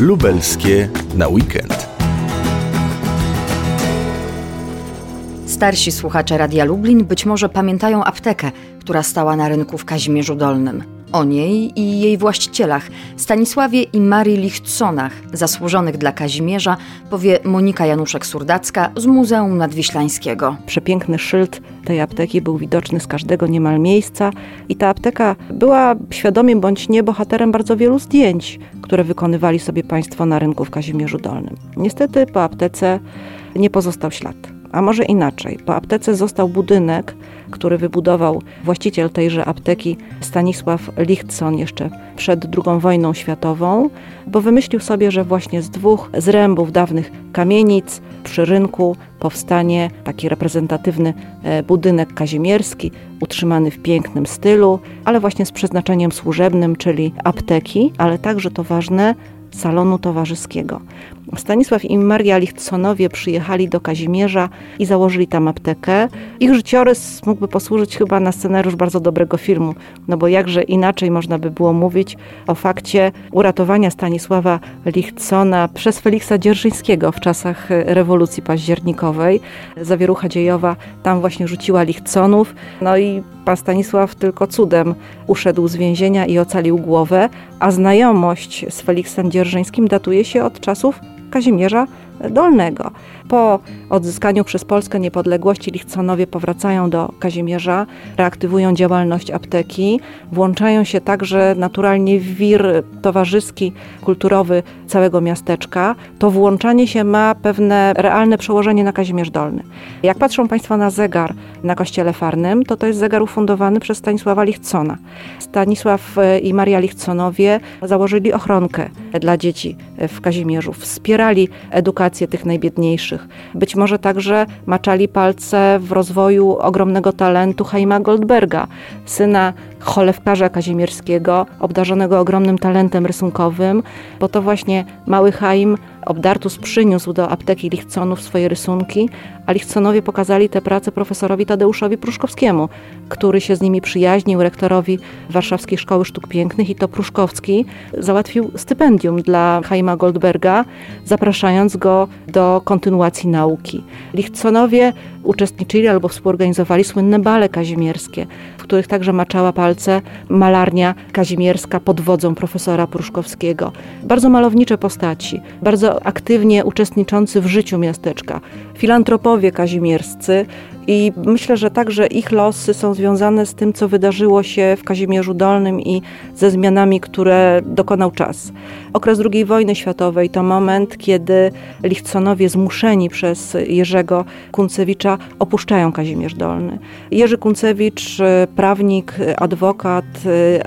Lubelskie na weekend. Starsi słuchacze Radia Lublin być może pamiętają aptekę, która stała na rynku w Kazimierzu Dolnym. O niej i jej właścicielach, Stanisławie i Marii Lichtsonach, zasłużonych dla Kazimierza, powie Monika Januszek-Surdacka z Muzeum Nadwiślańskiego. Przepiękny szyld tej apteki był widoczny z każdego niemal miejsca i ta apteka była świadomie bądź nie bohaterem bardzo wielu zdjęć, które wykonywali sobie państwo na rynku w Kazimierzu Dolnym. Niestety po aptece nie pozostał ślad. A może inaczej, po aptece został budynek, który wybudował właściciel tejże apteki Stanisław Lichtson jeszcze przed II wojną światową, bo wymyślił sobie, że właśnie z dwóch zrębów dawnych kamienic przy rynku powstanie taki reprezentatywny e, budynek kazimierski, utrzymany w pięknym stylu, ale właśnie z przeznaczeniem służebnym, czyli apteki, ale także to ważne, salonu towarzyskiego. Stanisław i Maria Lichtsonowie przyjechali do Kazimierza i założyli tam aptekę. Ich życiorys mógłby posłużyć chyba na scenariusz bardzo dobrego filmu, no bo jakże inaczej można by było mówić o fakcie uratowania Stanisława Lichtsona przez Feliksa Dzierżyńskiego w czasach rewolucji październikowej. Zawierucha dziejowa tam właśnie rzuciła Lichtsonów, no i pan Stanisław tylko cudem uszedł z więzienia i ocalił głowę, a znajomość z Feliksem Dzierżyńskim datuje się od czasów Kazimierza Dolnego. Po odzyskaniu przez Polskę niepodległości Lichconowie powracają do Kazimierza, reaktywują działalność apteki, włączają się także naturalnie w wir towarzyski, kulturowy całego miasteczka. To włączanie się ma pewne realne przełożenie na Kazimierz Dolny. Jak patrzą Państwo na zegar na Kościele Farnym, to to jest zegar ufundowany przez Stanisława Lichcona. Stanisław e, i Maria Lichconowie założyli ochronkę dla dzieci w Kazimierzu, wspierali edukację tych najbiedniejszych. Być może także maczali palce w rozwoju ogromnego talentu Heima Goldberga, syna cholewkarza kazimierskiego, obdarzonego ogromnym talentem rysunkowym, bo to właśnie mały Chaim Obdartus przyniósł do apteki Lichconów swoje rysunki, a Lichconowie pokazali te prace profesorowi Tadeuszowi Pruszkowskiemu, który się z nimi przyjaźnił, rektorowi Warszawskiej Szkoły Sztuk Pięknych i to Pruszkowski załatwił stypendium dla Chaima Goldberga, zapraszając go do kontynuacji nauki. Lichconowie uczestniczyli albo współorganizowali słynne bale kazimierskie, w których także maczała malarnia kazimierska pod wodzą profesora Pruszkowskiego. Bardzo malownicze postaci, bardzo aktywnie uczestniczący w życiu miasteczka. Filantropowie kazimierscy, i myślę, że także ich losy są związane z tym, co wydarzyło się w Kazimierzu Dolnym i ze zmianami, które dokonał czas. Okres II wojny światowej to moment, kiedy Lichconowie zmuszeni przez Jerzego Kuncewicza opuszczają Kazimierz Dolny. Jerzy Kuncewicz, prawnik, adwokat,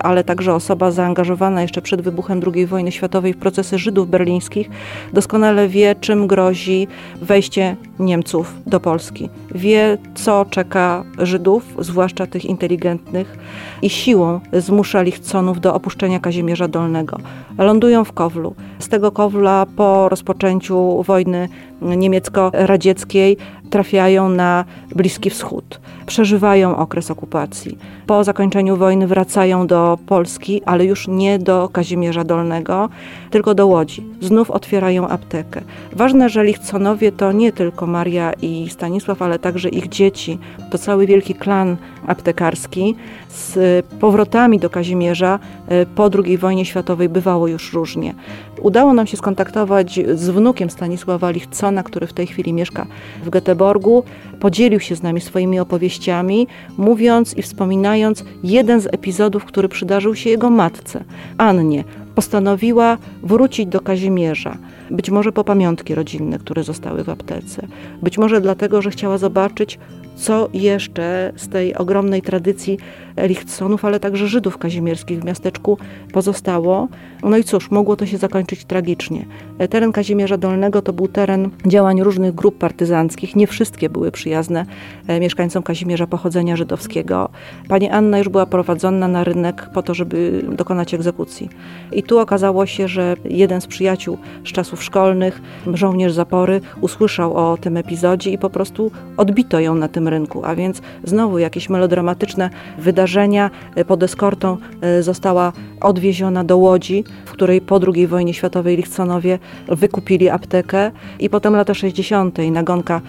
ale także osoba zaangażowana jeszcze przed wybuchem II wojny światowej w procesy Żydów berlińskich, doskonale wie, czym grozi wejście Niemców do Polski. Wie, co czeka Żydów, zwłaszcza tych inteligentnych, i siłą zmusza Lichconów do opuszczenia Kazimierza Dolnego. Lądują w Kowlu. Z tego Kowla po rozpoczęciu wojny niemiecko-radzieckiej trafiają na Bliski Wschód. Przeżywają okres okupacji. Po zakończeniu wojny wracają do Polski, ale już nie do Kazimierza Dolnego, tylko do Łodzi. Znów otwierają aptekę. Ważne, że Lichconowie to nie tylko Maria i Stanisław, ale także ich dzieci. To cały wielki klan aptekarski. Z powrotami do Kazimierza e, po II wojnie światowej bywało już różnie. Udało nam się skontaktować z wnukiem Stanisława Lichcona, który w tej chwili mieszka w Göteborgu. Podzielił się z nami swoimi opowieściami, mówiąc i wspominając jeden z epizodów, który przydarzył się jego matce, Annie. Postanowiła wrócić do Kazimierza. Być może po pamiątki rodzinne, które zostały w aptece. Być może dlatego, że chciała zobaczyć, co jeszcze z tej ogromnej tradycji Lichtsonów, ale także Żydów kazimierskich w miasteczku pozostało. No i cóż, mogło to się zakończyć tragicznie. Teren Kazimierza Dolnego to był teren działań różnych grup partyzanckich. Nie wszystkie były przyjazne e, mieszkańcom Kazimierza pochodzenia żydowskiego. Pani Anna już była prowadzona na rynek po to, żeby dokonać egzekucji. I tu okazało się, że jeden z przyjaciół z czasów szkolnych, żołnierz zapory, usłyszał o tym epizodzie i po prostu odbito ją na tym rynku, a więc znowu jakieś melodramatyczne wydarzenia. Pod eskortą została odwieziona do Łodzi, w której po II wojnie światowej Lichconowie wykupili aptekę i potem lata 60. nagonka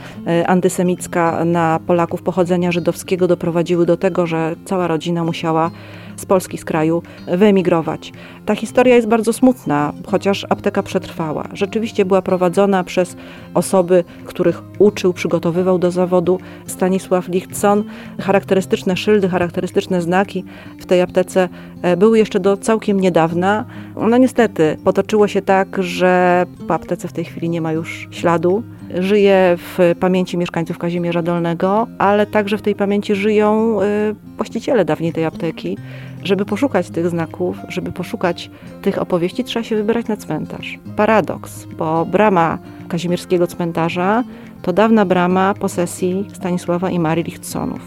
antysemicka na Polaków pochodzenia żydowskiego doprowadziły do tego, że cała rodzina musiała z Polski, z kraju wyemigrować. Ta historia jest bardzo smutna, chociaż apteka przetrwała. Rzeczywiście była prowadzona przez osoby, których uczył, przygotowywał do zawodu Stanisław Lichtson. Charakterystyczne szyldy, charakterystyczne znaki w tej aptece e, były jeszcze do całkiem niedawna. No niestety potoczyło się tak, że po aptece w tej chwili nie ma już śladu żyje w pamięci mieszkańców Kazimierza Dolnego, ale także w tej pamięci żyją y, właściciele dawniej tej apteki. Żeby poszukać tych znaków, żeby poszukać tych opowieści, trzeba się wybrać na cmentarz. Paradoks, bo brama kazimierskiego cmentarza to dawna brama posesji Stanisława i Marii Lichtsonów.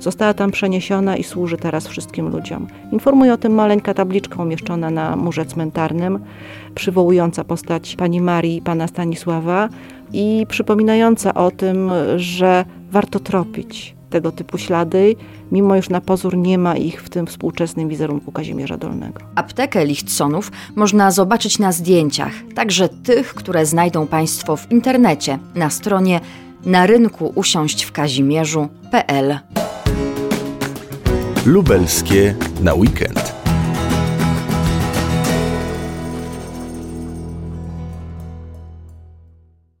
Została tam przeniesiona i służy teraz wszystkim ludziom. Informuje o tym maleńka tabliczka umieszczona na murze cmentarnym, przywołująca postać pani Marii i pana Stanisława i przypominająca o tym, że warto tropić tego typu ślady, mimo już na pozór nie ma ich w tym współczesnym wizerunku Kazimierza Dolnego. Aptekę Lichtsonów można zobaczyć na zdjęciach, także tych, które znajdą Państwo w internecie na stronie na rynku usiąść w Kazimierzu.pl. Lubelskie na weekend.